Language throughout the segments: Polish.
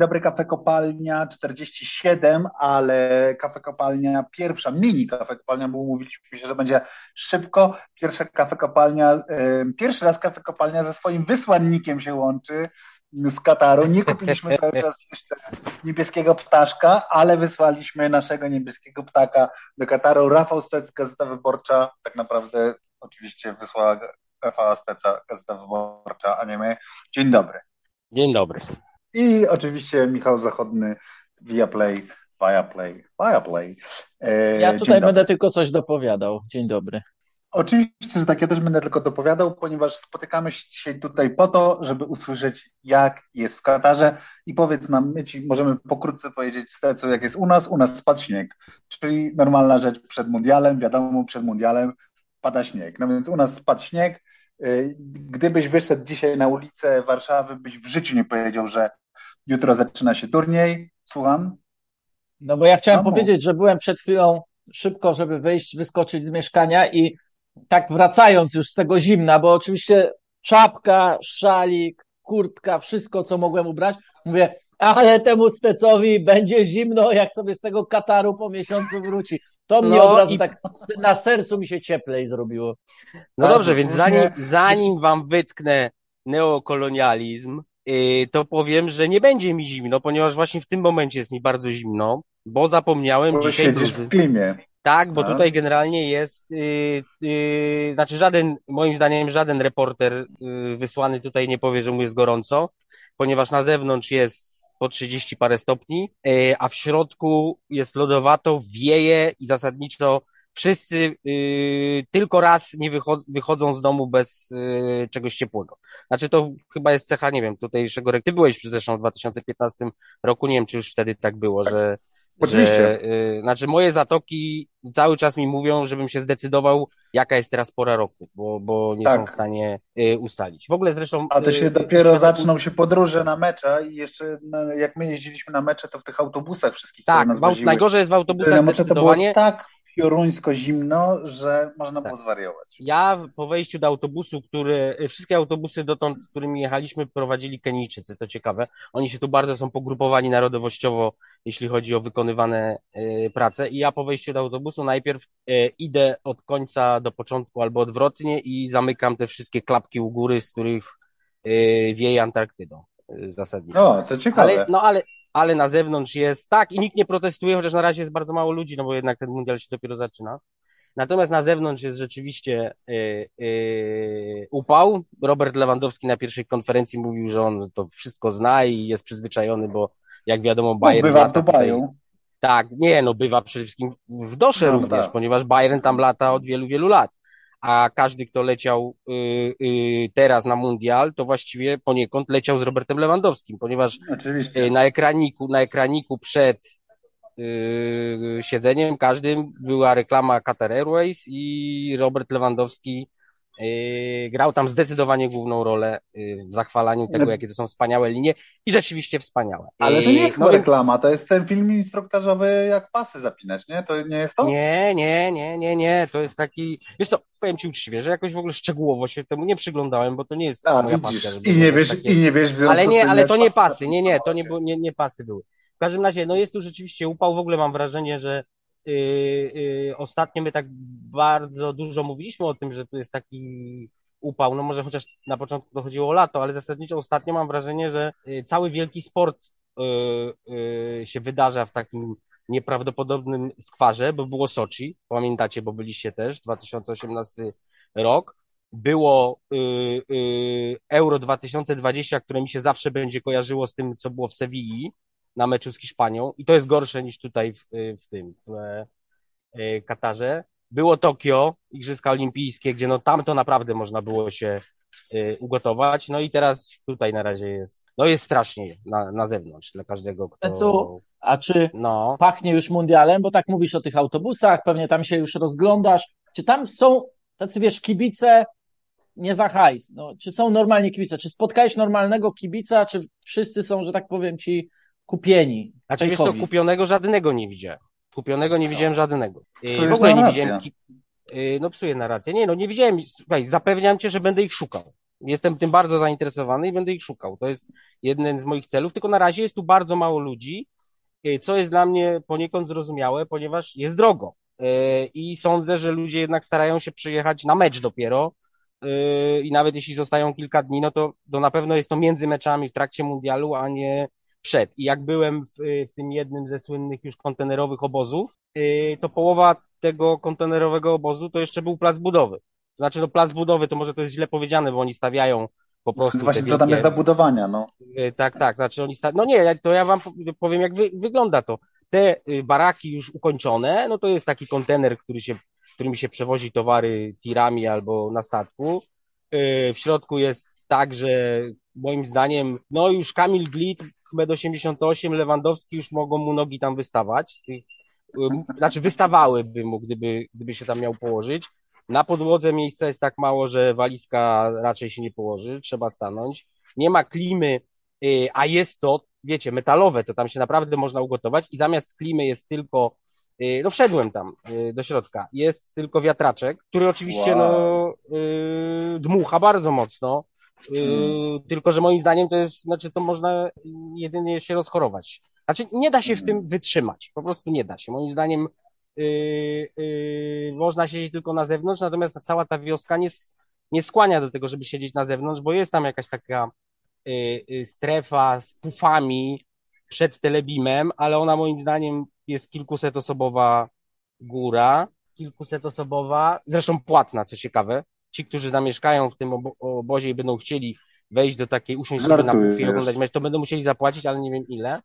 Dobry, kafe kopalnia 47, ale kafe kopalnia pierwsza, mini kafe kopalnia, bo umówiliśmy się, że będzie szybko. Pierwsza kafe kopalnia, pierwszy raz kafe kopalnia ze swoim wysłannikiem się łączy z Kataru. Nie kupiliśmy cały czas jeszcze niebieskiego ptaszka, ale wysłaliśmy naszego niebieskiego ptaka do Kataru. Rafał Stec, Gazeta Wyborcza, tak naprawdę oczywiście wysłała Rafała Steca, Gazeta Wyborcza, a nie my. Dzień dobry. Dzień dobry. I oczywiście Michał Zachodny, Viaplay, Viaplay, Viaplay. E, ja tutaj będę tylko coś dopowiadał. Dzień dobry. Oczywiście, że tak, ja też będę tylko dopowiadał, ponieważ spotykamy się dzisiaj tutaj po to, żeby usłyszeć, jak jest w Katarze i powiedz nam, my ci możemy pokrótce powiedzieć z tego, jak jest u nas. U nas spadł śnieg, czyli normalna rzecz przed mundialem, wiadomo, przed mundialem pada śnieg. No więc u nas spadł śnieg, y, Gdybyś wyszedł dzisiaj na ulicę Warszawy, byś w życiu nie powiedział, że jutro zaczyna się turniej. Słucham? No bo ja chciałem no, powiedzieć, że byłem przed chwilą szybko, żeby wyjść, wyskoczyć z mieszkania i tak wracając już z tego zimna, bo oczywiście czapka, szalik, kurtka, wszystko, co mogłem ubrać, mówię, ale temu stecowi będzie zimno, jak sobie z tego Kataru po miesiącu wróci. To mnie no od razu i... tak na sercu mi się cieplej zrobiło. No dobrze, więc zanim, zanim wam wytknę neokolonializm, to powiem, że nie będzie mi zimno, ponieważ właśnie w tym momencie jest mi bardzo zimno, bo zapomniałem Może dzisiaj... Siedzisz w klimie. Tak, bo A? tutaj generalnie jest, yy, yy, znaczy żaden, moim zdaniem żaden reporter yy, wysłany tutaj nie powie, że mu jest gorąco, ponieważ na zewnątrz jest po 30 parę stopni, yy, a w środku jest lodowato, wieje i zasadniczo wszyscy yy, tylko raz nie wychodzą, wychodzą z domu bez yy, czegoś ciepłego. Znaczy to chyba jest cecha, nie wiem, tutejszego, ty byłeś zresztą w 2015 roku, nie wiem, czy już wtedy tak było, że Oczywiście. Że, y, znaczy moje zatoki cały czas mi mówią, żebym się zdecydował, jaka jest teraz pora roku, bo, bo nie tak. są w stanie y, ustalić. W ogóle zresztą... A to się y, dopiero zaczną się podróże na mecze i jeszcze no, jak my jeździliśmy na mecze, to w tych autobusach wszystkich, Tak, najgorzej jest w autobusach na to było tak pioruńsko zimno, że można tak. było zwariować. Ja po wejściu do autobusu, który, wszystkie autobusy dotąd, którymi jechaliśmy, prowadzili Kenijczycy, to ciekawe. Oni się tu bardzo są pogrupowani narodowościowo, jeśli chodzi o wykonywane y, prace. I ja po wejściu do autobusu najpierw y, idę od końca do początku albo odwrotnie i zamykam te wszystkie klapki u góry, z których y, wieje Antarktydą zasadniczo. O, to ciekawe. Ale, no ale ale na zewnątrz jest tak i nikt nie protestuje, chociaż na razie jest bardzo mało ludzi, no bo jednak ten mundial się dopiero zaczyna. Natomiast na zewnątrz jest rzeczywiście yy, yy, upał. Robert Lewandowski na pierwszej konferencji mówił, że on to wszystko zna i jest przyzwyczajony, bo jak wiadomo Bayern... No, bywa w Dubaju. Tutaj... Tak, nie, no bywa przede wszystkim w Dosze no, również, tak. ponieważ Bayern tam lata od wielu, wielu lat a każdy, kto leciał y, y, teraz na mundial, to właściwie poniekąd leciał z Robertem Lewandowskim, ponieważ Oczywiście. Y, na ekraniku, na ekraniku przed siedzeniem każdym była reklama Qatar Airways i Robert Lewandowski grał tam zdecydowanie główną rolę yy, w zachwalaniu tego, jakie to są wspaniałe linie i rzeczywiście wspaniałe. Ale to nie jest no reklama, więc... to jest ten film instruktażowy, jak pasy zapinać, nie? To nie jest to? Nie, nie, nie, nie, nie, to jest taki, wiesz to, powiem Ci uczciwie, że jakoś w ogóle szczegółowo się temu nie przyglądałem, bo to nie jest A, moja widzisz, pasja. I nie wiesz, takie... i nie wiesz, Ale nie, ale to nie pasy, nie, nie, to nie, nie, nie pasy były. W każdym razie, no jest tu rzeczywiście upał, w ogóle mam wrażenie, że ostatnio my tak bardzo dużo mówiliśmy o tym, że tu jest taki upał, no może chociaż na początku to chodziło o lato, ale zasadniczo ostatnio mam wrażenie, że yy, cały wielki sport się wydarza w takim nieprawdopodobnym skwarze, bo było Soczi, pamiętacie, bo byliście też, 2018 rok, było Euro 2020, które mi się zawsze będzie kojarzyło z tym, co było w Sewilli, na meczu z Hiszpanią i to jest gorsze niż tutaj w, w tym, w e, Katarze. Było Tokio, Igrzyska Olimpijskie, gdzie no tam to naprawdę można było się e, ugotować. No i teraz tutaj na razie jest, no jest strasznie na, na zewnątrz dla każdego, kto... Co? A czy no. pachnie już mundialem? Bo tak mówisz o tych autobusach, pewnie tam się już rozglądasz. Czy tam są tacy, wiesz, kibice nie za hajs? No, czy są normalnie kibice? Czy spotkałeś normalnego kibica? Czy wszyscy są, że tak powiem ci, kupieni. Znaczy wiesz co, kupionego żadnego nie widziałem. Kupionego nie widziałem żadnego. Y, w ogóle nie widziałem. Y, no psuje narrację. Nie, no nie widziałem. Słuchaj, zapewniam cię, że będę ich szukał. Jestem tym bardzo zainteresowany i będę ich szukał. To jest jeden z moich celów, tylko na razie jest tu bardzo mało ludzi, y, co jest dla mnie poniekąd zrozumiałe, ponieważ jest drogo. I sądzę, że ludzie jednak starają się przyjechać na mecz dopiero. I nawet jeśli zostają kilka dni, no to, to na pewno jest to między meczami w trakcie mundialu, a nie przed. I jak byłem w, w tym jednym ze słynnych już kontenerowych obozów, to połowa tego kontenerowego obozu to jeszcze był plac budowy. Znaczy, no plac budowy to może to jest źle powiedziane, bo oni stawiają po prostu. Właśnie, wielkie... co tam jest do budowania, no. Y, tak, tak, znaczy oni sta... No nie, to ja wam powiem, jak wy, wygląda to. Te y, baraki już ukończone, no to jest taki kontener, który się, którym się przewozi towary tirami albo na statku. Y, w środku jest tak, że moim zdaniem, no już Kamil Glit, M88, Lewandowski już mogą mu nogi tam wystawać. Z tych, znaczy wystawałyby mu, gdyby, gdyby się tam miał położyć. Na podłodze miejsca jest tak mało, że walizka raczej się nie położy, trzeba stanąć. Nie ma klimy, y, a jest to, wiecie, metalowe, to tam się naprawdę można ugotować i zamiast klimy jest tylko, y, no wszedłem tam y, do środka, jest tylko wiatraczek, który oczywiście no, wow. no dmucha bardzo mocno, hmm. tylko że moim zdaniem to jest, znaczy to można jedynie się rozchorować. Znaczy nie da się w tym wytrzymać, po prostu nie da się. Moim zdaniem yy, yy, można siedzieć tylko na zewnątrz, natomiast cała ta wioska nie, nie skłania do tego, żeby siedzieć na zewnątrz, bo jest tam jakaś taka yy, yy, strefa z pufami przed telebimem, ale ona moim zdaniem jest kilkusetosobowa góra, kilkusetosobowa, zresztą płatna, co ciekawe. Ci, którzy zamieszkają w tym obozie i będą chcieli wejść do takiej, usiąść sobie na i oglądać mecz, to będą musieli zapłacić, ale nie wiem ile.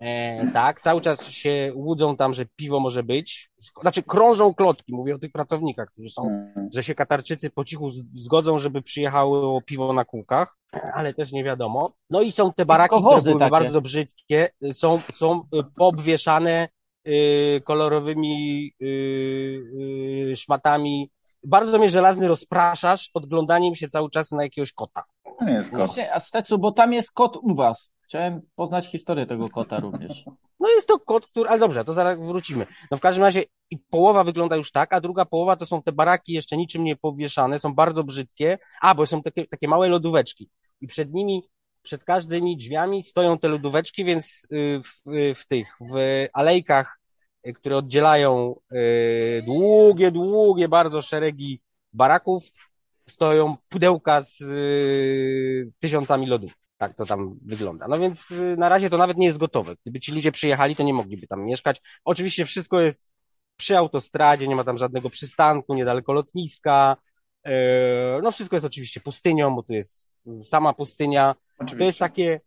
E, tak, cały czas się łudzą tam, że piwo może być. Znaczy, krążą klotki, mówię o tych pracownikach, którzy są, mhm. że się Katarczycy po cichu zgodzą, żeby przyjechało piwo na kółkach, ale też nie wiadomo. No i są te baraki, które były takie. bardzo brzydkie, są, są poobwieszane y, kolorowymi y, y, szmatami. Bardzo mnie żelazny rozpraszasz odglądaniem się cały czas na jakiegoś kota. Nie jest kot. Właśnie, a Stecu, bo tam jest kot u was. Chciałem poznać historię tego kota również. No jest to kot, który, ale dobrze, to zaraz wrócimy. No w każdym razie i połowa wygląda już tak, a druga połowa to są te baraki jeszcze niczym nie powieszane, są bardzo brzydkie, a bo są takie, takie małe lodóweczki i przed nimi, przed każdymi drzwiami stoją te lodóweczki, więc y, w, w tych, w alejkach, y, które oddzielają y, długie, długie bardzo szeregi baraków, stoją pudełka z tysiącami lodów. Tak to tam wygląda. No więc y, na razie to nawet nie jest gotowe. Gdyby ci ludzie przyjechali, to nie mogliby tam mieszkać. Oczywiście wszystko jest przy autostradzie, nie ma tam żadnego przystanku, niedaleko lotniska. No wszystko jest oczywiście pustynią, bo tu jest sama pustynia. Oczywiście. To jest takie,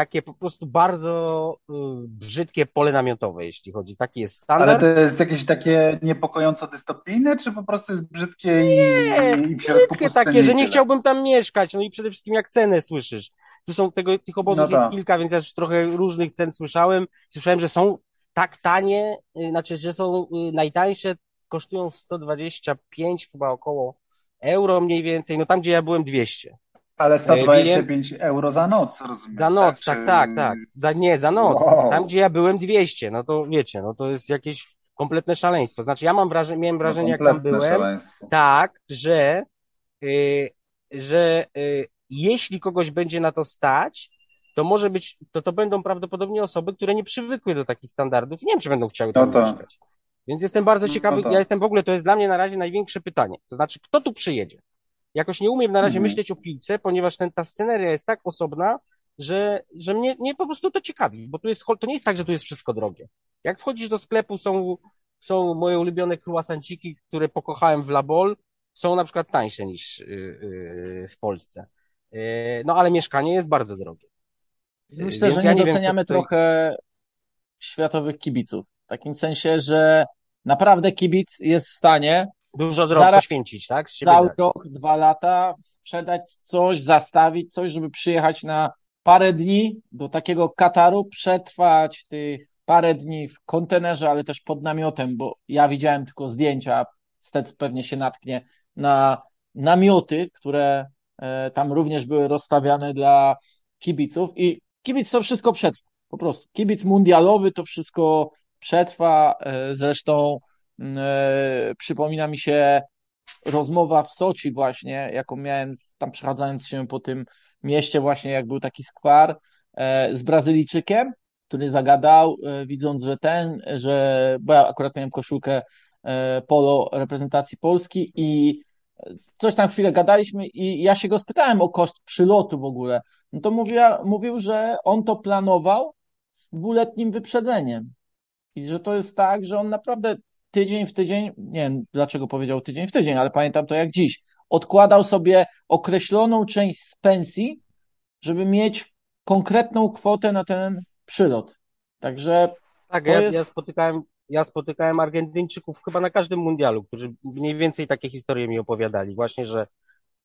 takie po prostu bardzo y, brzydkie pole namiotowe, jeśli chodzi. Taki jest standard. Ale to jest jakieś takie niepokojąco dystopijne, czy po prostu jest brzydkie nie, i, i brzydkie takie, że nie chciałbym tam mieszkać. No i przede wszystkim jak cenę słyszysz. Tu są tego, tych obozów no jest tak. kilka, więc ja już trochę różnych cen słyszałem. Słyszałem, że są tak tanie, y, znaczy, że są y, najtańsze, kosztują 125 chyba około euro mniej więcej, no tam gdzie ja byłem 200. Ale 125 e, euro za noc, rozumiem. Za noc, tak, tak, tak. tak. Da, nie, za noc. Wow. Tam, gdzie ja byłem 200, no to wiecie, no to jest jakieś kompletne szaleństwo. Znaczy, ja mam wrażenie, miałem no, wrażenie, no, jak tam byłem, szaleństwo. tak, że, y, że y, jeśli kogoś będzie na to stać, to może być, to to będą prawdopodobnie osoby, które nie przywykły do takich standardów. Nie wiem, czy będą chciały tam no mieszkać. Więc jestem bardzo no ciekawy, no ja jestem w ogóle, to jest dla mnie na razie największe pytanie. To znaczy, kto tu przyjedzie? Jakoś nie umiem na razie mhm. myśleć o piłce, ponieważ ten, ta sceneria jest tak osobna, że, że mnie, mnie po prostu to ciekawi, bo tu jest, to nie jest tak, że tu jest wszystko drogie. Jak wchodzisz do sklepu, są, są moje ulubione croissanciki, które pokochałem w Labol, są na przykład tańsze niż yy, yy, w Polsce. Yy, no ale mieszkanie jest bardzo drogie. Myślę, Więc że ja nie doceniamy tutaj... trochę światowych kibiców. W takim sensie, że naprawdę kibic jest w stanie dużo zrobić, poświęcić, tak? cały dać. rok, dwa lata, sprzedać coś, zastawić coś, żeby przyjechać na parę dni do takiego Kataru, przetrwać tych parę dni w kontenerze, ale też pod namiotem, bo ja widziałem tylko zdjęcia, Stec pewnie się natknie na namioty, które E, tam również były rozstawiane dla kibiców i kibic to wszystko przetrwa, po prostu. Kibic mundialowy to wszystko przetrwa, e, zresztą przypomina mi się rozmowa w Soczi właśnie, jaką miałem tam przechadzając się po tym mieście właśnie, jak był taki skwar e, z Brazylijczykiem, który zagadał, e, widząc, że ten, że, bo ja akurat miałem koszulkę e, polo reprezentacji Polski i coś tam chwilę gadaliśmy i ja się go spytałem o koszt przylotu w ogóle. No to mówiła, mówił, że on to planował z dwuletnim wyprzedzeniem. I że to jest tak, że on naprawdę tydzień w tydzień, nie wiem dlaczego powiedział tydzień w tydzień, ale pamiętam to jak dziś, odkładał sobie określoną część z pensji, żeby mieć konkretną kwotę na ten przylot. Także. Tak, ja, jest... ja, spotykałem, ja spotykałem Argentyńczyków chyba na każdym mundialu, którzy mniej więcej takie historie mi opowiadali. Właśnie, że,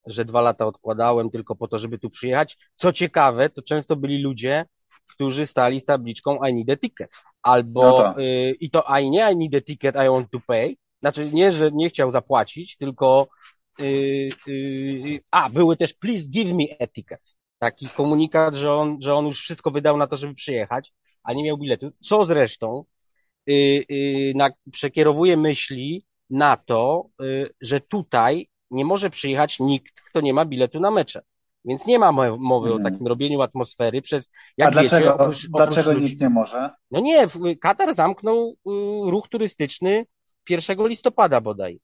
że dwa lata odkładałem tylko po to, żeby tu przyjechać. Co ciekawe, to często byli ludzie, którzy stali z tabliczką I need a ticket. Albo no to. Y, i to I nie I need a ticket, I want to pay. Znaczy nie, że nie chciał zapłacić, tylko y, y, a, były też please give me a ticket. Taki komunikat, że on, że on już wszystko wydał na to, żeby przyjechać, a nie miał biletu. Co zresztą y, y, na, przekierowuje myśli na to, y, że tutaj nie może przyjechać nikt, kto nie ma biletu na mecze. Więc nie ma mowy hmm. o takim robieniu atmosfery przez, jak A dlaczego, wiecie, oprócz, dlaczego oprócz nikt nie może? No nie, Katar zamknął y, ruch turystyczny 1 listopada bodaj.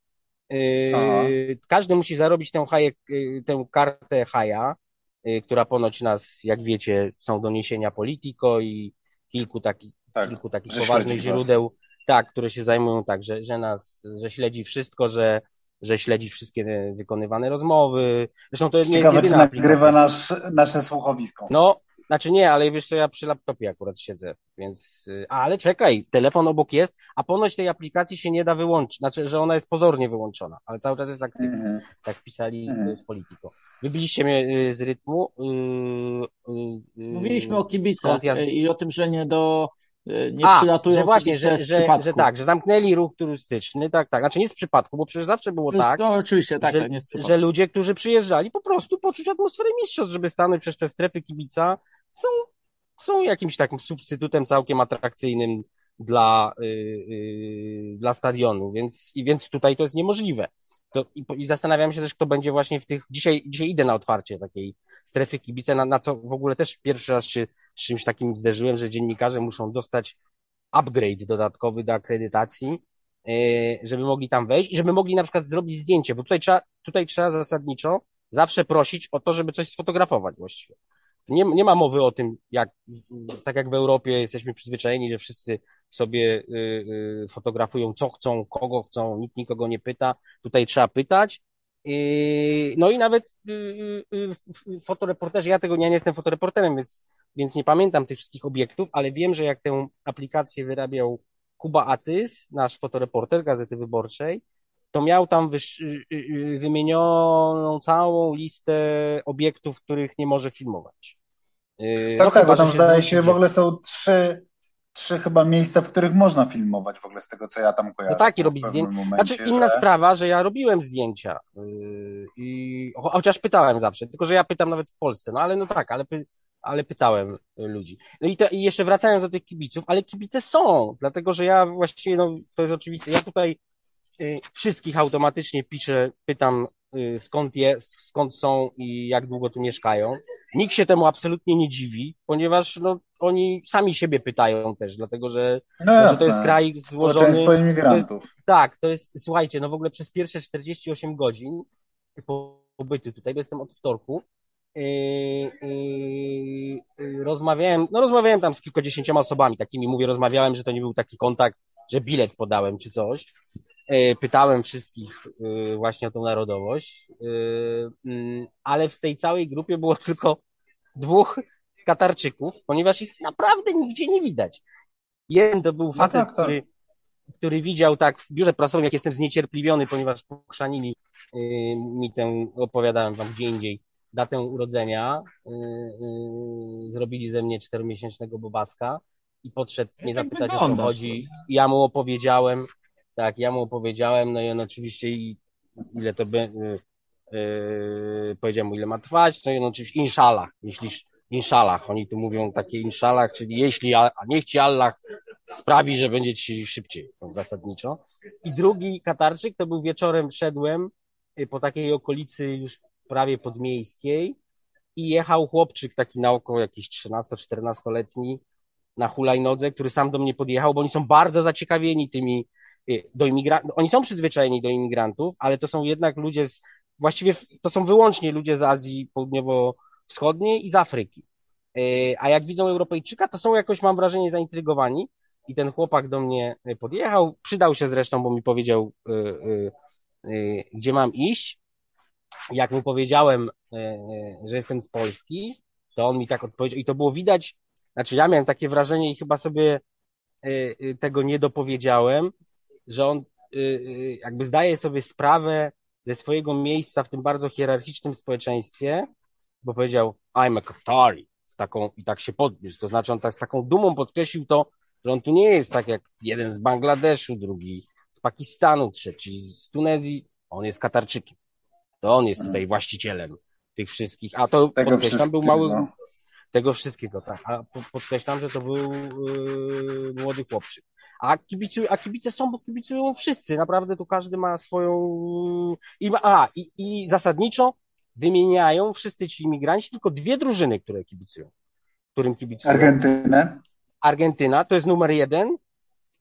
Y, każdy musi zarobić tę, haję, y, tę kartę haja, która ponoć nas, jak wiecie, są doniesienia Politico i kilku, taki, tak, kilku takich poważnych źródeł, tak, które się zajmują tak, że, że nas, że śledzi wszystko, że że śledzi wszystkie wykonywane rozmowy. Zresztą to nie Ciekawe, jest jedyna czy nagrywa nasz, nasze słuchowisko. No, znaczy nie, ale wiesz co, ja przy laptopie akurat siedzę, więc, y, ale czekaj, telefon obok jest, a ponoć tej aplikacji się nie da wyłączyć, znaczy, że ona jest pozornie wyłączona, ale cały czas jest aktywna, mm -hmm. tak pisali mm -hmm. Politico. Wybiliście mnie y, z rytmu. Yy, yy, Mówiliśmy o kibicach ja... i o tym, że nie do nie A, przylatują. Że właśnie, że, że, że tak, że zamknęli ruch turystyczny, tak, tak. Znaczy nie z przypadku, bo przecież zawsze było tak. No oczywiście, tak, że, tak, nie z przypadku. Że ludzie, którzy przyjeżdżali, po prostu poczuć atmosferę mistrzostw, żeby stanąć przez te strefy kibica, są, są jakimś takim substytutem całkiem atrakcyjnym dla, yy, yy, dla stadionu, więc, i więc tutaj to jest niemożliwe. To, i, I zastanawiam się też, kto będzie właśnie w tych, dzisiaj, dzisiaj idę na otwarcie takiej strefy kibice, na, na to w ogóle też pierwszy raz się z czymś takim zderzyłem, że dziennikarze muszą dostać upgrade dodatkowy do akredytacji, e, żeby mogli tam wejść i żeby mogli na przykład zrobić zdjęcie, bo tutaj trzeba, tutaj trzeba zasadniczo zawsze prosić o to, żeby coś sfotografować właściwie. Nie, nie ma mowy o tym, jak, tak jak w Europie jesteśmy przyzwyczajeni, że wszyscy sobie y, y, fotografują co chcą, kogo chcą, nikt nikogo nie pyta. Tutaj trzeba pytać no i nawet y, y, y, fotoreporterzy, ja tego nie, nie jestem fotoreporterem, więc, więc nie pamiętam tych wszystkich obiektów, ale wiem, że jak tę aplikację wyrabiał Kuba Atys, nasz fotoreporter Gazety Wyborczej, to miał tam wymienioną całą listę obiektów, których nie może filmować. Tak, no, tak, bo tam zdaje się, w ogóle są trzy, trzy chyba miejsca, w których można filmować w ogóle z tego, co ja tam kojarzę. No tak, i robić zdjęcia. Znaczy inna że... sprawa, że ja robiłem zdjęcia yy, i chociaż pytałem zawsze, tylko że ja pytam nawet w Polsce, no ale no tak, ale, py, ale pytałem ludzi. No i, to, i jeszcze wracając do tych kibiców, ale kibice są, dlatego że ja właściwie, no to jest oczywiste, ja tutaj yy, wszystkich automatycznie piszę, pytam skąd, je, skąd są i jak długo tu mieszkają. Nikt się temu absolutnie nie dziwi, ponieważ no, oni sami siebie pytają też, dlatego że, no że to jest kraj złożony. To imigrantów. Jest, tak, to jest, słuchajcie, no w ogóle przez pierwsze 48 godzin pobytu tutaj, bo jestem od wtorku, Yy, yy, rozmawiałem, no rozmawiałem tam z kilkudziesięcioma osobami, takimi mówię, rozmawiałem, że to nie był taki kontakt, że bilet podałem czy coś. E, pytałem wszystkich e, właśnie o tą narodowość, e, mm, ale w tej całej grupie było tylko dwóch Katarczyków, ponieważ ich naprawdę nigdzie nie widać. Jeden to był no facet, no tak, tak. Który, który widział tak w biurze prasowym, jak jestem zniecierpliwiony, ponieważ pochrzanili mi tę, opowiadałem wam gdzie indziej, datę urodzenia, zrobili ze mnie czteromiesięcznego bobaska i podszedł mnie zapytać, o co chodzi. Ja mu opowiedziałem, tak, ja mu opowiedziałem, no i on oczywiście i ile to by, yy, powiedziałem mu ile ma trwać, no i on oczywiście inshallah, jeśli inshallah, oni tu mówią takie inshallah, czyli jeśli, a niech ci Allah sprawi, że będzie ci szybciej, no, zasadniczo. I drugi Katarczyk, to był wieczorem, szedłem po takiej okolicy już prawie podmiejskiej i jechał chłopczyk taki na oko jakiś 13-14-letni na hulajnodze, który sam do mnie podjechał, bo oni są bardzo zaciekawieni tymi y, do imigrantów. Oni są przyzwyczajeni do imigrantów, ale to są jednak ludzie z, właściwie to są wyłącznie ludzie z Azji Południowo-Wschodniej i z Afryki. Y, a jak widzą Europejczyka, to są jakoś, mam wrażenie, zaintrygowani. I ten chłopak do mnie podjechał, przydał się zresztą, bo mi powiedział, y, gdzie mam iść. Jak mu powiedziałem, że jestem z Polski, to on mi tak odpowiedział, i to było widać znaczy ja miałem takie wrażenie i chyba sobie y, y, tego nie dopowiedziałem, że on y, jakby zdaje sobie sprawę ze swojego miejsca w tym bardzo hierarchicznym społeczeństwie, bo powiedział I'm a Qatari z taką, i tak się podniósł, to znaczy on tak z taką dumą podkreślił to, że on tu nie jest tak jak jeden z Bangladeszu, drugi z Pakistanu, trzeci z Tunezji, on jest Katarczykiem. To on jest tutaj właścicielem tych wszystkich, a to podkreślam, był mały, no tego wszystkiego, tak. A podkreślam, że to był yy, młody chłopczyk. A, kibicu, a kibice są, bo kibicują wszyscy. Naprawdę tu każdy ma swoją. I, a, i, i zasadniczo wymieniają wszyscy ci imigranci tylko dwie drużyny, które kibicują. Którym kibicują. Argentynę. Argentyna to jest numer jeden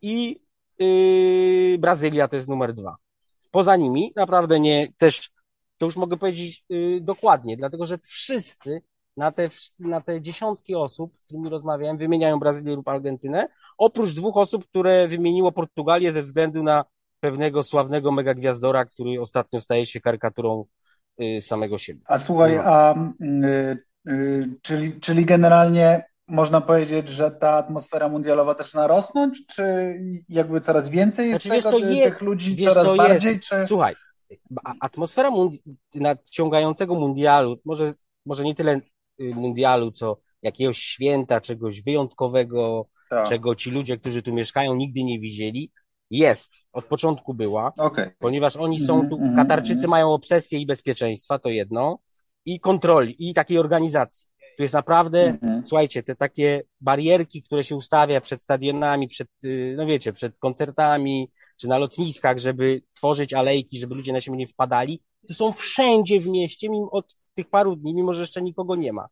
i yy, Brazylia to jest numer dwa. Poza nimi naprawdę nie, też, to już mogę powiedzieć yy, dokładnie, dlatego że wszyscy na te, na te dziesiątki osób, z którymi rozmawiałem, wymieniają Brazylię lub Argentynę, oprócz dwóch osób, które wymieniło Portugalię ze względu na pewnego sławnego megagwiazdora, który ostatnio staje się karykaturą y, samego siebie. A słuchaj, no. a y, y, czyli, czyli generalnie można powiedzieć, że ta atmosfera mundialowa też narosnąć, czy jakby coraz więcej jest znaczy, tego, tych jest, ludzi, coraz bardziej? Czy... Słuchaj, atmosfera mundi nadciągającego mundialu, może, może nie tyle mundialu, co jakiegoś święta, czegoś wyjątkowego, tak. czego ci ludzie, którzy tu mieszkają, nigdy nie widzieli. Jest, od początku była, okay. ponieważ oni są tu, mm -hmm. Katarczycy mają obsesję i bezpieczeństwa, to jedno, i kontroli, i takiej organizacji. Tu jest naprawdę, słuchajcie, te takie barierki, które się ustawia przed stadionami, przed, y, no wiecie, przed koncertami, czy na lotniskach, żeby tworzyć alejki, żeby ludzie na siebie nie wpadali, to są wszędzie w mieście, mimo od tych paru dni, mimo że jeszcze nikogo nie ma.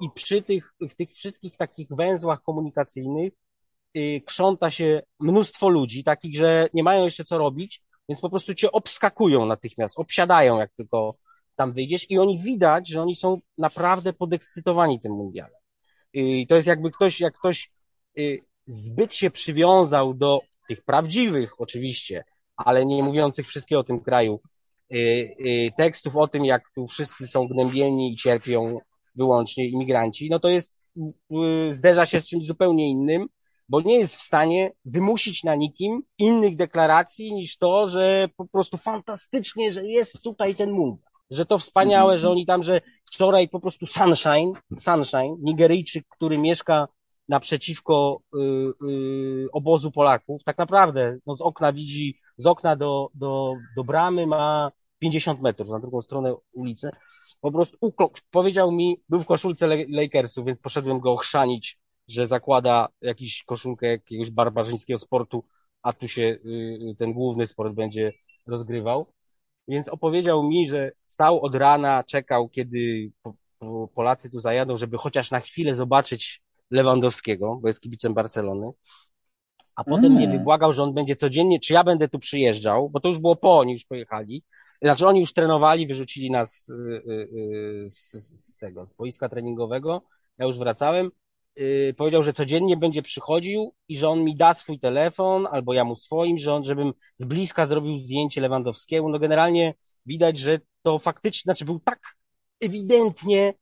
I przy tych, w tych wszystkich takich węzłach komunikacyjnych yy, krząta się mnóstwo ludzi, takich, że nie mają jeszcze co robić, więc po prostu cię obskakują natychmiast, obsiadają, jak tylko tam wyjdziesz i oni widać, że oni są naprawdę podekscytowani tym mundialem. I to jest jakby ktoś, jak ktoś y, zbyt się przywiązał do tych prawdziwych, oczywiście, ale nie mówiących wszystkiego o tym kraju, Y, y, tekstów o tym, jak tu wszyscy są gnębieni i cierpią wyłącznie imigranci, no to jest, y, zderza się z czymś zupełnie innym, bo nie jest w stanie wymusić na nikim innych deklaracji niż to, że po prostu fantastycznie, że jest tutaj ten mundial. Że to wspaniałe, że oni tam, że wczoraj po prostu Sunshine, Sunshine, Nigeryjczyk, który mieszka naprzeciwko y, y, obozu Polaków, tak naprawdę no z okna widzi, z okna do, do, do bramy ma 50 metrów na drugą stronę ulicy. Po prostu powiedział mi, był w koszulce Lakersów, więc poszedłem go ochrzanić, że zakłada jakiś koszulkę jakiegoś barbarzyńskiego sportu, a tu się y, ten główny sport będzie rozgrywał. Więc opowiedział mi, że stał od rana, czekał, kiedy Polacy tu zajadą, żeby chociaż na chwilę zobaczyć Lewandowskiego, bo jest kibicem Barcelony. A potem mm. mnie wybłagał, że on będzie codziennie, czy ja będę tu przyjeżdżał, bo to już było po, oni już pojechali. Znaczy oni już trenowali, wyrzucili nas y, y, y, z, z tego, z boiska treningowego. Ja już wracałem. Powiedział, że codziennie będzie przychodził i że on mi da swój telefon, albo ja mu swoim, że on, żebym z bliska zrobił zdjęcie Lewandowskiemu. No generalnie widać, że to faktycznie, znaczy był tak ewidentnie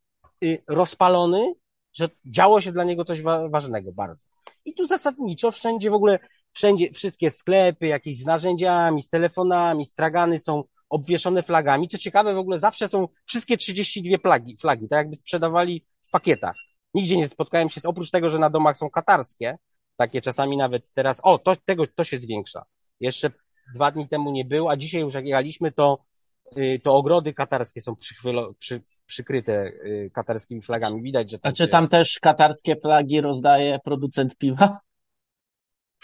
rozpalony, że działo się dla niego coś wa ważnego bardzo. I tu zasadniczo wszędzie w ogóle, wszędzie, wszystkie sklepy, jakieś z narzędziami, z telefonami, stragany są obwieszone flagami. Co ciekawe, w ogóle zawsze są wszystkie 32 flagi, flagi tak jakby sprzedawali w pakietach. Nigdzie nie spotkałem się, oprócz tego, że na domach są katarskie, takie czasami nawet teraz, o, to, tego, to się zwiększa. Jeszcze dwa dni temu nie było, a dzisiaj już jak jechaliśmy, to, y, to ogrody katarskie są przychwylo, przy, przykryte y, katarskimi flagami. Widać, że tam A czy tam też katarskie flagi rozdaje producent piwa?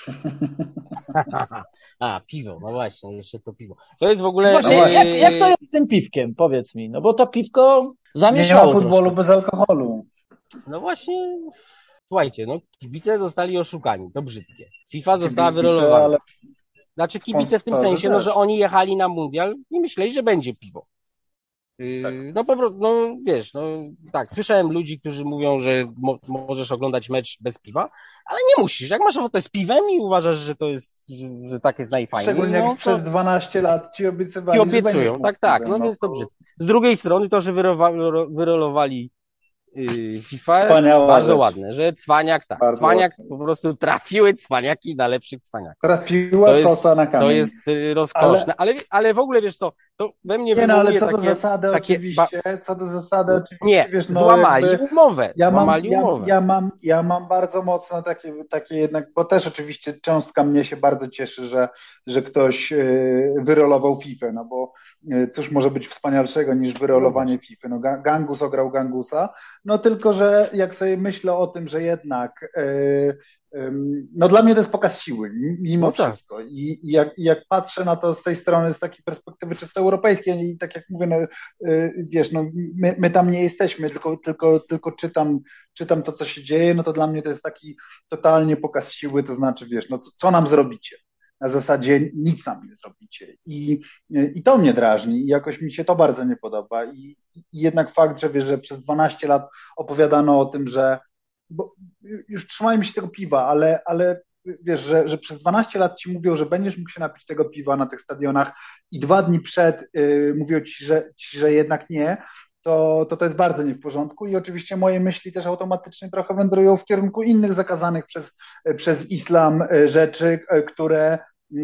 A, piwo, no właśnie, jeszcze to piwo. To jest w ogóle... Właśnie, e, jak, jak to jest z tym piwkiem, powiedz mi, no bo to piwko Nie zamieszało ma futbolu troszkę. bez alkoholu. No właśnie, słuchajcie, no kibice zostali oszukani, to brzydkie. FIFA została Kibice, wyrolowana. ale Znaczy kibice w tym sensie, no, że oni jechali na mundial i myśleli, że będzie piwo. Yy, Tak. No po prostu, no wiesz, no tak, słyszałem ludzi, którzy mówią, że mo możesz oglądać mecz bez piwa, ale nie musisz. Jak masz ochotę z piwem i uważasz, że to jest, że, że tak jest najfajniej, Szczególnie no, jak to przez 12 lat ci obiecywali, i że będziesz obiecują. mógł Tak, tak, piwem, no więc to brzydko. Z drugiej strony to, że wyrolowali yy, FIFA, Wspaniała bardzo rzecz. ładne, że cwaniak, tak, Bardzo cwaniak, ładne. po prostu trafiły cwaniaki na lepszych cwaniaków. Trafiła To jest- kosa na kamień. To jest y, rozkoszne, ale... ale, w ogóle wiesz co, to we mnie Nie no, ale co takie... do zasady takie oczywiście, co do zasady oczywiście, Nie, wiesz, no złamali jakby, umowę, ja mam, złamali ja, umowę. ja, mam, ja mam bardzo mocno takie, takie jednak, bo też oczywiście cząstka mnie się bardzo cieszy, że, że ktoś y, wyrolował FIFA, no bo y, cóż może być wspanialszego niż wyrolowanie FIFA, no Ga- Gangus ograł Gangusa, no tylko, że jak sobie myślę o tym, że jednak y, no dla mnie to jest pokaz siły, mimo No tak. wszystko. I, i, jak, jak patrzę na to z tej strony, z takiej perspektywy czysto europejskiej, i tak jak mówię, no, y, wiesz, no, my, my tam nie jesteśmy, tylko, tylko, tylko czytam, czytam to, co się dzieje, no to dla mnie to jest taki totalnie pokaz siły, to znaczy, wiesz, no co, co nam zrobicie? Na zasadzie nic nam nie zrobicie. I, I to mnie drażni i jakoś mi się to bardzo nie podoba. I, i jednak fakt, że wiesz, że przez 12 lat opowiadano o tym, że bo już trzymajmy się tego piwa, ale, ale wiesz, że, że przez 12 lat ci mówią, że będziesz mógł się napić tego piwa na tych stadionach i dwa dni przed y, mówią ci że, ci, że jednak nie, to, to to jest bardzo nie w porządku. I oczywiście moje myśli też automatycznie trochę wędrują w kierunku innych zakazanych przez, przez islam y, rzeczy, y, które,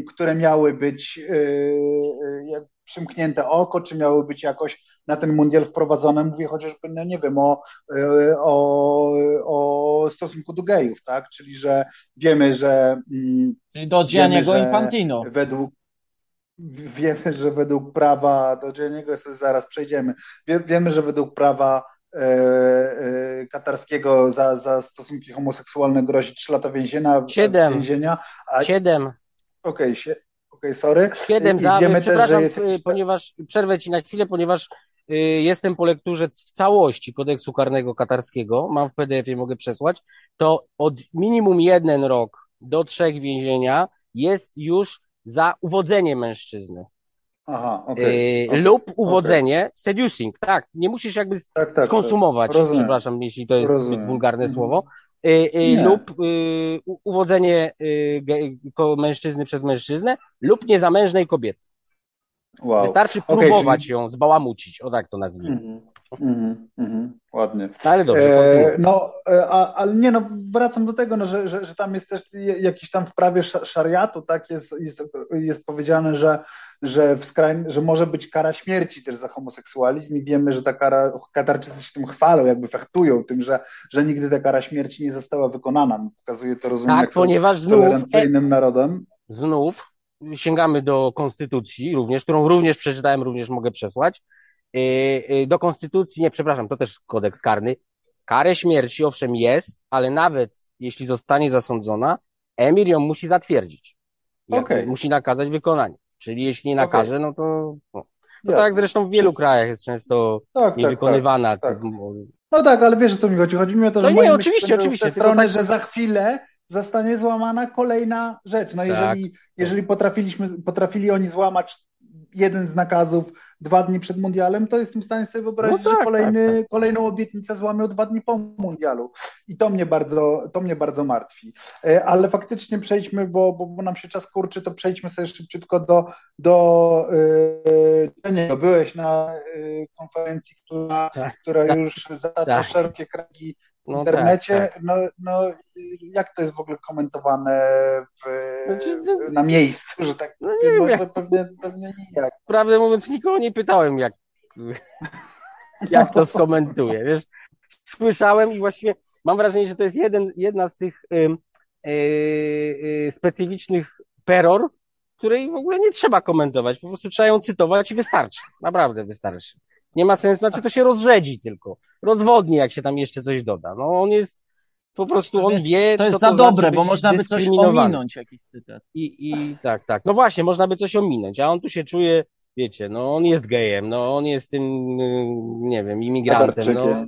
które miały być y, y, przymknięte oko, czy miały być jakoś na ten mundial wprowadzone. Mówię chociażby, no nie wiem, o, y, o, o stosunku do gejów, tak? Czyli, że wiemy, że mm, Czyli do Gianniego Wiemy, że- Infantino. według wiemy, że według prawa, do Gianniego zaraz przejdziemy, Wie, wiemy, że według prawa e, e, katarskiego za, za stosunki homoseksualne grozi 3 lata więzienia, Siedem. więzienia a Siedem, okej, się- okej, sorry. siedem I za, wiemy też, przepraszam, że jest y, jakiś- ponieważ, przerwę ci na chwilę, ponieważ y, jestem po lekturze w całości kodeksu karnego katarskiego, mam w PDF-ie, mogę przesłać, to od minimum jeden rok do trzech więzienia jest już za uwodzenie mężczyzny. Aha, okej. Y, okej, lub uwodzenie, seducing, tak, nie musisz jakby Tak, tak. skonsumować, Rozumiem. przepraszam, jeśli to jest Rozumiem. zbyt wulgarne Mhm. słowo, Nie. lub y, u- uwodzenie y, ko- mężczyzny przez mężczyznę, lub niezamężnej kobiety. Wow. Wystarczy próbować czyli- ją zbałamucić, o tak to nazwijmy. Mhm, mhm, mhm, ładnie. No, ale dobrze, E, no, e, a, ale nie, no, wracam do tego, no, że, że, że tam jest też jakiś tam w prawie sz- szariatu, tak, jest, jest, jest powiedziane, że, że, w skrań, że może być kara śmierci też za homoseksualizm i wiemy, że ta kara, Katarczycy się tym chwalą, jakby fechtują tym, że, że nigdy ta kara śmierci nie została wykonana. Pokazuje to, rozumiem, Tak, ponieważ znów, tolerancyjnym narodem. znów sięgamy do konstytucji również, którą również przeczytałem, również mogę przesłać. Yy, yy, Do konstytucji, nie, przepraszam, to też kodeks karny. Karę śmierci owszem jest, ale nawet jeśli zostanie zasądzona, emir ją musi zatwierdzić. Okej. Musi nakazać wykonanie. Czyli jeśli nie nakaże, no to, no. to Jasne. tak zresztą w wielu krajach jest często Tak, tak, tak. niewykonywana. tak. To- No tak, ale wiesz o co mi chodzi? Chodzi mi o to, że No nie, oczywiście, oczywiście, stronę, tak- że za chwilę zostanie złamana kolejna rzecz. No Tak, jeżeli, jeżeli potrafiliśmy, potrafili oni złamać jeden z nakazów dwa dni przed mundialem, to jestem w stanie sobie wyobrazić, No tak, że kolejny, tak, kolejną obietnicę złamią dwa dni po mundialu. I to mnie bardzo, to mnie bardzo martwi. E, Ale faktycznie przejdźmy, bo, bo, bo nam się czas kurczy, to przejdźmy sobie szybciutko do, do yy, Byłeś na yy, konferencji, która, Tak, która tak, już zatacza tak. szerokie kręgi no internecie. tak, tak. No, no, jak to jest w ogóle komentowane w, Znaczy, no- na miejscu, że tak No nie wiem, jak- pewnie, pewnie nijak. Prawdę mówiąc, nikogo nie pytałem, jak, jak to skomentuje. Wiesz, słyszałem i właściwie mam wrażenie, że to jest jeden, jedna z tych ym, yy, yy, specyficznych peror, której w ogóle nie trzeba komentować. Po prostu trzeba ją cytować i wystarczy. Naprawdę wystarczy. Nie ma sensu, znaczy to się rozrzedzi tylko. Rozwodni, jak się tam jeszcze coś doda. No on jest, po prostu To on jest, wie, to jest co za to dobre, znaczy bo można by coś ominąć, jakiś cytat. I, I tak, tak. No właśnie, można by coś ominąć, a on tu się czuje, wiecie, no on jest gejem, no on jest tym, y, nie wiem, imigrantem, no,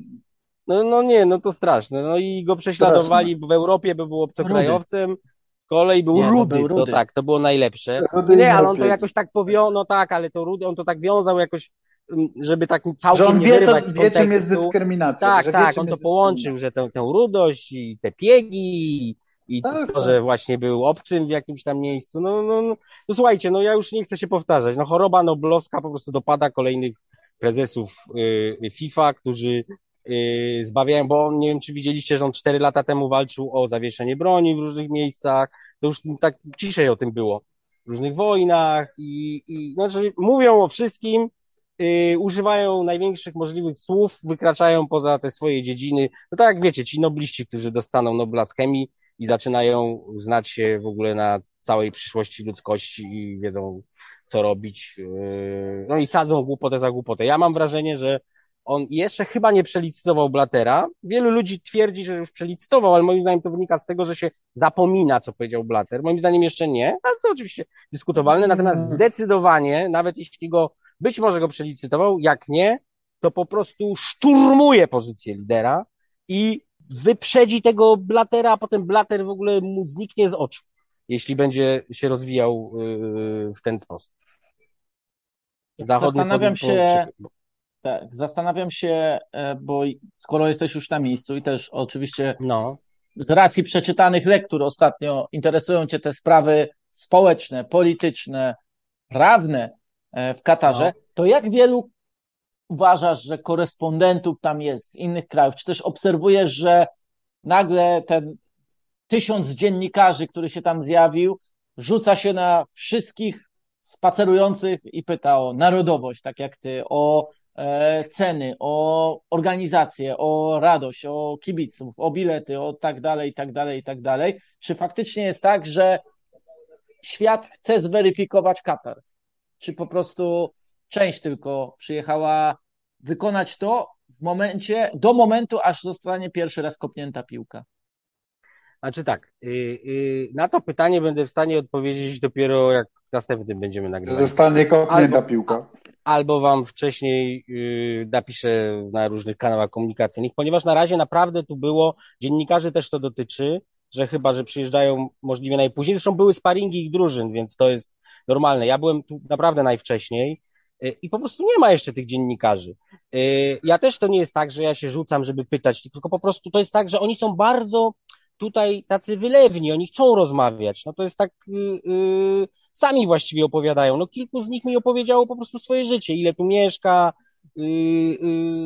no, no nie, no to straszne. No i go prześladowali w Europie, by był obcokrajowcem, kolej był Nie, no rudy, był to rudy. tak, to było najlepsze. Rudy Nie, ale on to jakoś tak powiązał, no tak, ale to rudy, on to tak wiązał jakoś, żeby tak całkiem Że on nie wie, co, z wie czym jest dyskryminacja. Tak, tak, on to połączył, że tę, tę rudość i te piegi i, Tak, to, tak. że właśnie był obcym w jakimś tam miejscu. No, no, no, no słuchajcie, no ja już nie chcę się powtarzać. No choroba noblowska po prostu dopada kolejnych prezesów y, FIFA, którzy y, zbawiają, bo on, nie wiem, czy widzieliście, że on cztery lata temu walczył o zawieszenie broni w różnych miejscach. To już tak ciszej o tym było. W różnych wojnach i, i znaczy mówią o wszystkim, y, używają największych możliwych słów, wykraczają poza te swoje dziedziny. No tak jak wiecie, ci nobliści, którzy dostaną Nobla z chemii i zaczynają znać się w ogóle na całej przyszłości ludzkości i wiedzą, co robić. Yy, No i sadzą głupotę za głupotę. Ja mam wrażenie, że on jeszcze chyba nie przelicytował Blatera. Wielu ludzi twierdzi, że już przelicytował, ale moim zdaniem to wynika z tego, że się zapomina, co powiedział Blatter. Moim zdaniem jeszcze nie, ale to oczywiście dyskutowalne. Natomiast zdecydowanie, nawet jeśli go, być może go przelicytował, jak nie, to po prostu szturmuje pozycję lidera i wyprzedzi tego Blatera, a potem Blater w ogóle mu zniknie z oczu, jeśli będzie się rozwijał yy, w ten sposób. Zachodni Zastanawiam się, tak, zastanawiam się, e, bo skoro jesteś już na miejscu i też oczywiście No, z racji przeczytanych lektur ostatnio interesują Cię te sprawy społeczne, polityczne, prawne w Katarze, No. to jak wielu uważasz, że korespondentów tam jest z innych krajów? Czy też obserwujesz, że nagle ten tysiąc dziennikarzy, który się tam zjawił, rzuca się na wszystkich spacerujących i pyta o narodowość, tak jak ty, o e, ceny, o organizację, o radość, o kibiców, o bilety, o tak dalej, i tak dalej, i tak dalej. Czy faktycznie jest tak, że świat chce zweryfikować Katar? Czy po prostu część tylko przyjechała wykonać to w momencie, do momentu, aż zostanie pierwszy raz kopnięta piłka? znaczy tak, yy, yy, na to pytanie będę w stanie odpowiedzieć dopiero jak następnym będziemy nagrywać. zostanie kopnięta Albo- piłka. albo wam wcześniej yy, napiszę na różnych kanałach komunikacyjnych, ponieważ na razie naprawdę tu było, dziennikarzy też to dotyczy, że chyba, że przyjeżdżają możliwie najpóźniej, zresztą były sparingi ich drużyn, więc to jest normalne. Ja byłem tu naprawdę najwcześniej yy, i po prostu nie ma jeszcze tych dziennikarzy. Yy, Ja też to nie jest tak, że ja się rzucam, żeby pytać, tylko po prostu to jest tak, że oni są bardzo tutaj tacy wylewni, oni chcą rozmawiać. No to jest tak, yy, sami właściwie opowiadają. No kilku z nich mi opowiedziało po prostu swoje życie, ile tu mieszka,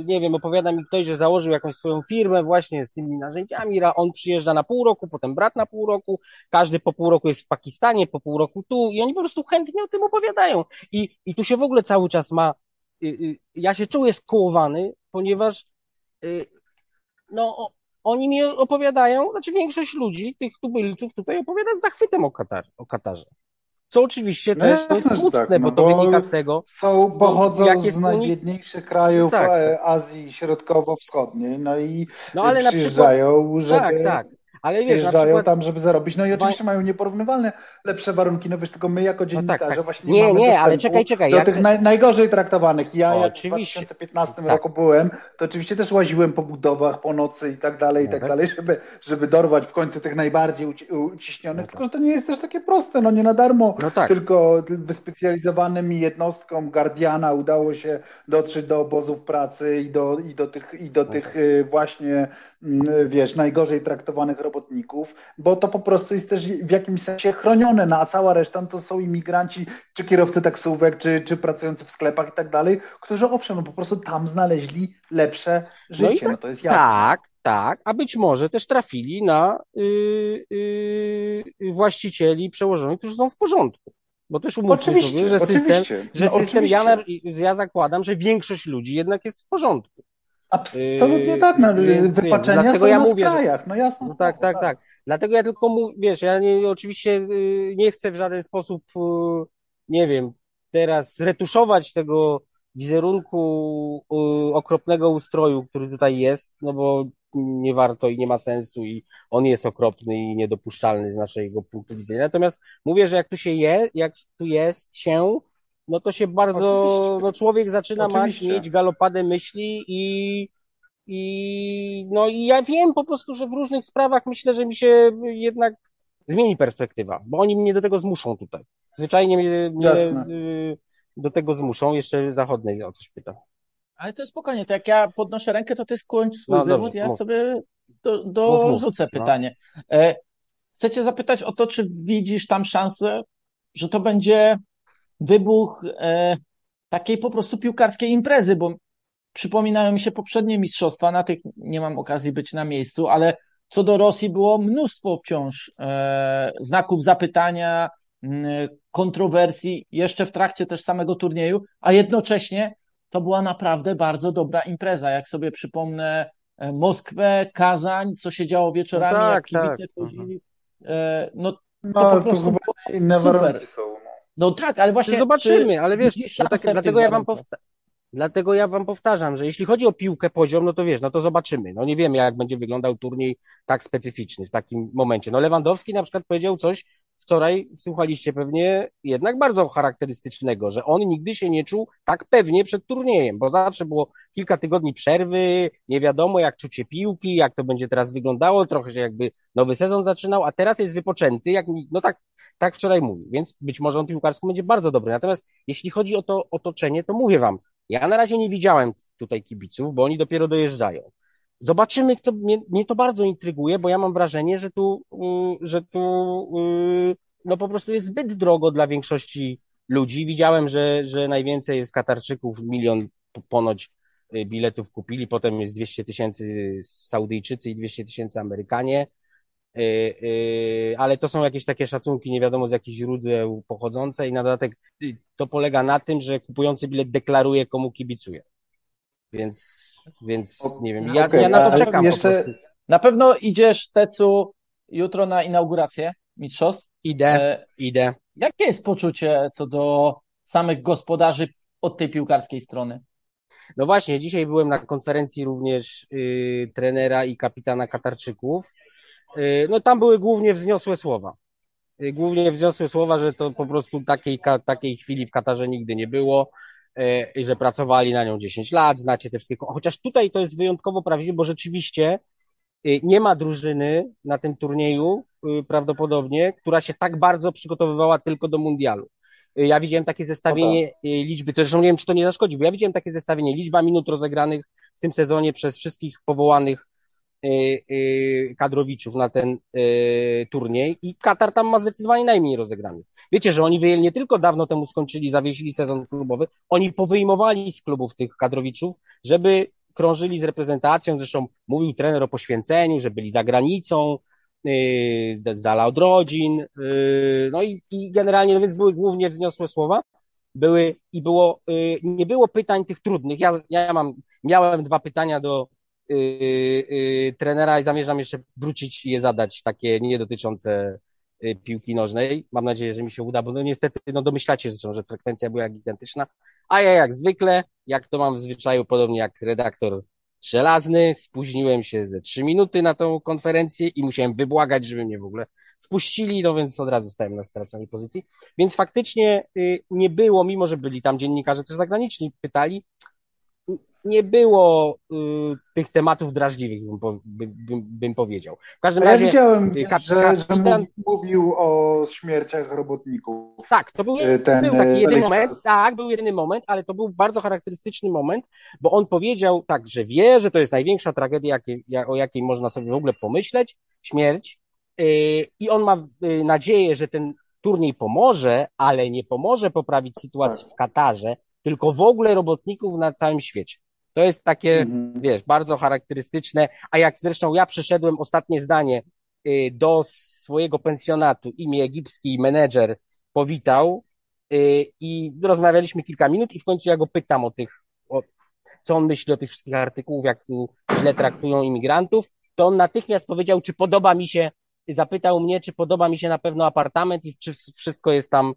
nie wiem, opowiada mi ktoś, że założył jakąś swoją firmę właśnie z tymi narzędziami, on przyjeżdża na pół roku, potem brat na pół roku, każdy po pół roku jest w Pakistanie, po pół roku tu i oni po prostu chętnie o tym opowiadają. I, i tu się w ogóle cały czas ma, yy, yy, ja się czuję skołowany, ponieważ yy, no, oni mi opowiadają, znaczy większość ludzi, tych tubylców tutaj opowiada z zachwytem o, Katar, o Katarze. Co oczywiście No też jest smutne, tak, bo no to bo- wynika z tego, Są, pochodzą jak jest z najbiedniejszych krajów Tak, e, Azji Środkowo-Wschodniej, no i no ale na przykład, przyjeżdżają, żeby, tak, tak, ale wiesz, na przyjeżdżają przykład, tam, żeby zarobić. No i oczywiście mają nieporównywalne lepsze warunki, no wiesz, tylko my jako dziennikarze tak, tak. właśnie Nie, mamy nie, ale czekaj, czekaj, do ja tych naj, najgorzej traktowanych. Ja jak w Oczywiście. 2015 Tak. roku byłem, to oczywiście też łaziłem po budowach po nocy i tak dalej, i No tak tak. dalej, żeby, żeby dorwać w końcu tych najbardziej uci- uciśnionych, No tak. tylko że to nie jest też takie proste, no nie na darmo no tak, tylko wyspecjalizowanym jednostkom Guardiana udało się dotrzeć do obozów pracy i do, i do tych, i do No tych tak. y, właśnie, mm, wiesz, najgorzej traktowanych robotników, bo to po prostu jest też w jakimś sensie chronione, no a cała reszta no to są imigranci, czy kierowcy taksówek, czy, czy pracujący w sklepach i tak dalej, którzy owszem, no po prostu tam znaleźli lepsze No życie, no, tak- to jest jasne. tak, tak, a być może też trafili na y, y, właścicieli przełożonych, którzy są w porządku. Bo też umówmy Oczywiście, sobie, że system, oczywiście. że no, system, ja, oczywiście. na, ja zakładam, że większość ludzi jednak jest w porządku. Absolutnie Yy, tak, no, więc, wypaczenia dlatego są ja na mówię, że- skrajach, no jasne. No tak, tak, tak. Dlatego ja tylko mówię, wiesz, ja nie, oczywiście y, nie chcę w żaden sposób, y, nie wiem, teraz retuszować tego wizerunku okropnego ustroju, który tutaj jest, no bo nie warto i nie ma sensu i on jest okropny i niedopuszczalny z naszego punktu widzenia. Natomiast mówię, że jak tu się je, jak tu jest się, no to się bardzo, Oczywiście. no człowiek zaczyna Oczywiście. mieć galopadę myśli i, i, no i ja wiem po prostu, że w różnych sprawach myślę, że mi się jednak zmieni perspektywa, bo oni mnie do tego zmuszą tutaj. Zwyczajnie mnie, mnie y, do tego zmuszą. Jeszcze zachodnej o coś pytam. Ale to jest spokojnie, to jak ja podnoszę rękę, to ty skończ swój no, wywód, ja mów. sobie do, dorzucę mów, mów. pytanie. No. Chcę zapytać o to, czy widzisz tam szansę, że to będzie wybuch e, takiej po prostu piłkarskiej imprezy, bo przypominają mi się poprzednie mistrzostwa, na tych nie mam okazji być na miejscu, ale co do Rosji było mnóstwo wciąż e, znaków zapytania, kontrowersji jeszcze w trakcie też samego turnieju, a jednocześnie to była naprawdę bardzo dobra impreza. Jak sobie przypomnę e, Moskwę, Kazań, co się działo wieczorami, no tak, jak kibice tak. chodzili, e, no to no, po prostu to inne super. warunki są. No. tak, ale właśnie... Zobaczymy, ale wiesz, no tak, dlatego ja wam powtarzam. Dlatego ja wam powtarzam, że jeśli chodzi o piłkę poziom, no to wiesz, no to zobaczymy. No nie wiemy, jak będzie wyglądał turniej tak specyficzny w takim momencie. No Lewandowski na przykład powiedział coś, wczoraj słuchaliście pewnie jednak bardzo charakterystycznego, że on nigdy się nie czuł tak pewnie przed turniejem, bo zawsze było kilka tygodni przerwy, nie wiadomo jak czucie piłki, jak to będzie teraz wyglądało, trochę się jakby nowy sezon zaczynał, a teraz jest wypoczęty, jak, no tak, tak wczoraj mówił, więc być może on piłkarsko będzie bardzo dobry. Natomiast jeśli chodzi o to otoczenie, to mówię wam, ja na razie nie widziałem tutaj kibiców, bo oni dopiero dojeżdżają. Zobaczymy, kto, mnie, mnie to bardzo intryguje, bo ja mam wrażenie, że tu, y, że tu, y, no po prostu jest zbyt drogo dla większości ludzi. Widziałem, że, że najwięcej jest Katarczyków, milion ponoć y, biletów kupili, potem jest 200 tysięcy Saudyjczycy i 200 tysięcy Amerykanie, ale to są jakieś takie szacunki, nie wiadomo z jakich źródeł pochodzące i na dodatek to polega na tym, że kupujący bilet deklaruje, komu kibicuje. Więc, więc nie wiem, ja, okay, ja na to czekam jeszcze... Na pewno idziesz, Stecu, jutro na inaugurację mistrzostw. Idę, e, idę. Jakie jest poczucie co do samych gospodarzy od tej piłkarskiej strony? No właśnie, dzisiaj byłem na konferencji również y, trenera i kapitana Katarczyków. Y, no tam były głównie wzniosłe słowa. Y, głównie wzniosłe słowa, że to po prostu takiej, ka, takiej chwili w Katarze nigdy nie było i że pracowali na nią 10 lat, znacie te wszystkie. Chociaż tutaj to jest wyjątkowo prawdziwe, bo rzeczywiście e, nie ma drużyny na tym turnieju e, prawdopodobnie, która się tak bardzo przygotowywała tylko do mundialu. Ja widziałem takie zestawienie Opa. liczby, to zresztą nie wiem, czy to nie zaszkodzi, bo ja widziałem takie zestawienie, liczba minut rozegranych w tym sezonie przez wszystkich powołanych kadrowiczów na ten y, turniej i Katar tam ma zdecydowanie najmniej rozegranych. Wiecie, że oni wyjęli nie tylko dawno temu skończyli, zawiesili sezon klubowy, oni powyjmowali z klubów tych kadrowiczów, żeby krążyli z reprezentacją, zresztą mówił trener o poświęceniu, że byli za granicą, z dala od rodzin, no i, i generalnie, no więc były głównie wzniosłe słowa, były i było, nie było pytań tych trudnych. Ja, ja mam, miałem dwa pytania do trenera i zamierzam jeszcze wrócić i je zadać, takie nie dotyczące yy, piłki nożnej. Mam nadzieję, że mi się uda, bo no niestety, no domyślacie zresztą, że frekwencja była gigantyczna, a ja jak zwykle, jak to mam w zwyczaju, podobnie jak redaktor żelazny, spóźniłem się ze trzy minuty na tą konferencję i musiałem wybłagać, żeby mnie w ogóle wpuścili, no więc od razu stałem na straconej pozycji. Więc faktycznie y, nie było, mimo że byli tam dziennikarze też zagraniczni, pytali, nie było y, tych tematów drażliwych, bym, bym, bym, powiedział. W każdym ja razie. widziałem, y, kap, że, kapitan... że mówił o śmierciach robotników. Tak, to był, y, ten, był taki y, jedyny moment, tak, był jedyny moment, ale to był bardzo charakterystyczny moment, bo on powiedział tak, że wie, że to jest największa tragedia, o jakiej można sobie w ogóle pomyśleć, śmierć, i on ma nadzieję, że ten turniej pomoże, ale nie pomoże poprawić sytuacji tak. w Katarze, tylko w ogóle robotników na całym świecie. To jest takie, mhm. wiesz, bardzo charakterystyczne. A jak zresztą ja przyszedłem, ostatnie zdanie, y, do swojego pensjonatu, imię egipski menedżer powitał y, i rozmawialiśmy kilka minut i w końcu ja go pytam o tych, o, co on myśli o tych wszystkich artykułów, jak tu źle traktują imigrantów, to on natychmiast powiedział, czy podoba mi się, zapytał mnie, czy podoba mi się na pewno apartament i czy wszystko jest tam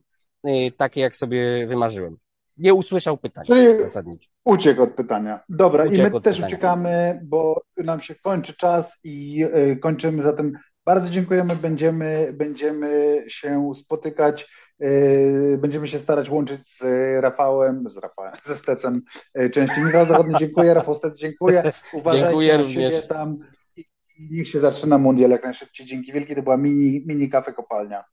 y, takie, jak sobie wymarzyłem. Nie usłyszał pytania Czyli zasadniczo. Uciekł od pytania. Dobra, Uciekł i my też pytania. uciekamy, bo nam się kończy czas i y, kończymy. Zatem bardzo dziękujemy. Będziemy, będziemy się spotykać. y, Będziemy się starać łączyć z Rafałem, z Rafałem, ze Stecem y, częściej. Michał Zachodny, dziękuję. Rafał Stec, dziękuję. Uważajcie Dziękuję na siebie tam i i niech się zaczyna mundial jak najszybciej. Dzięki wielkie. To była mini, mini kafe kopalnia.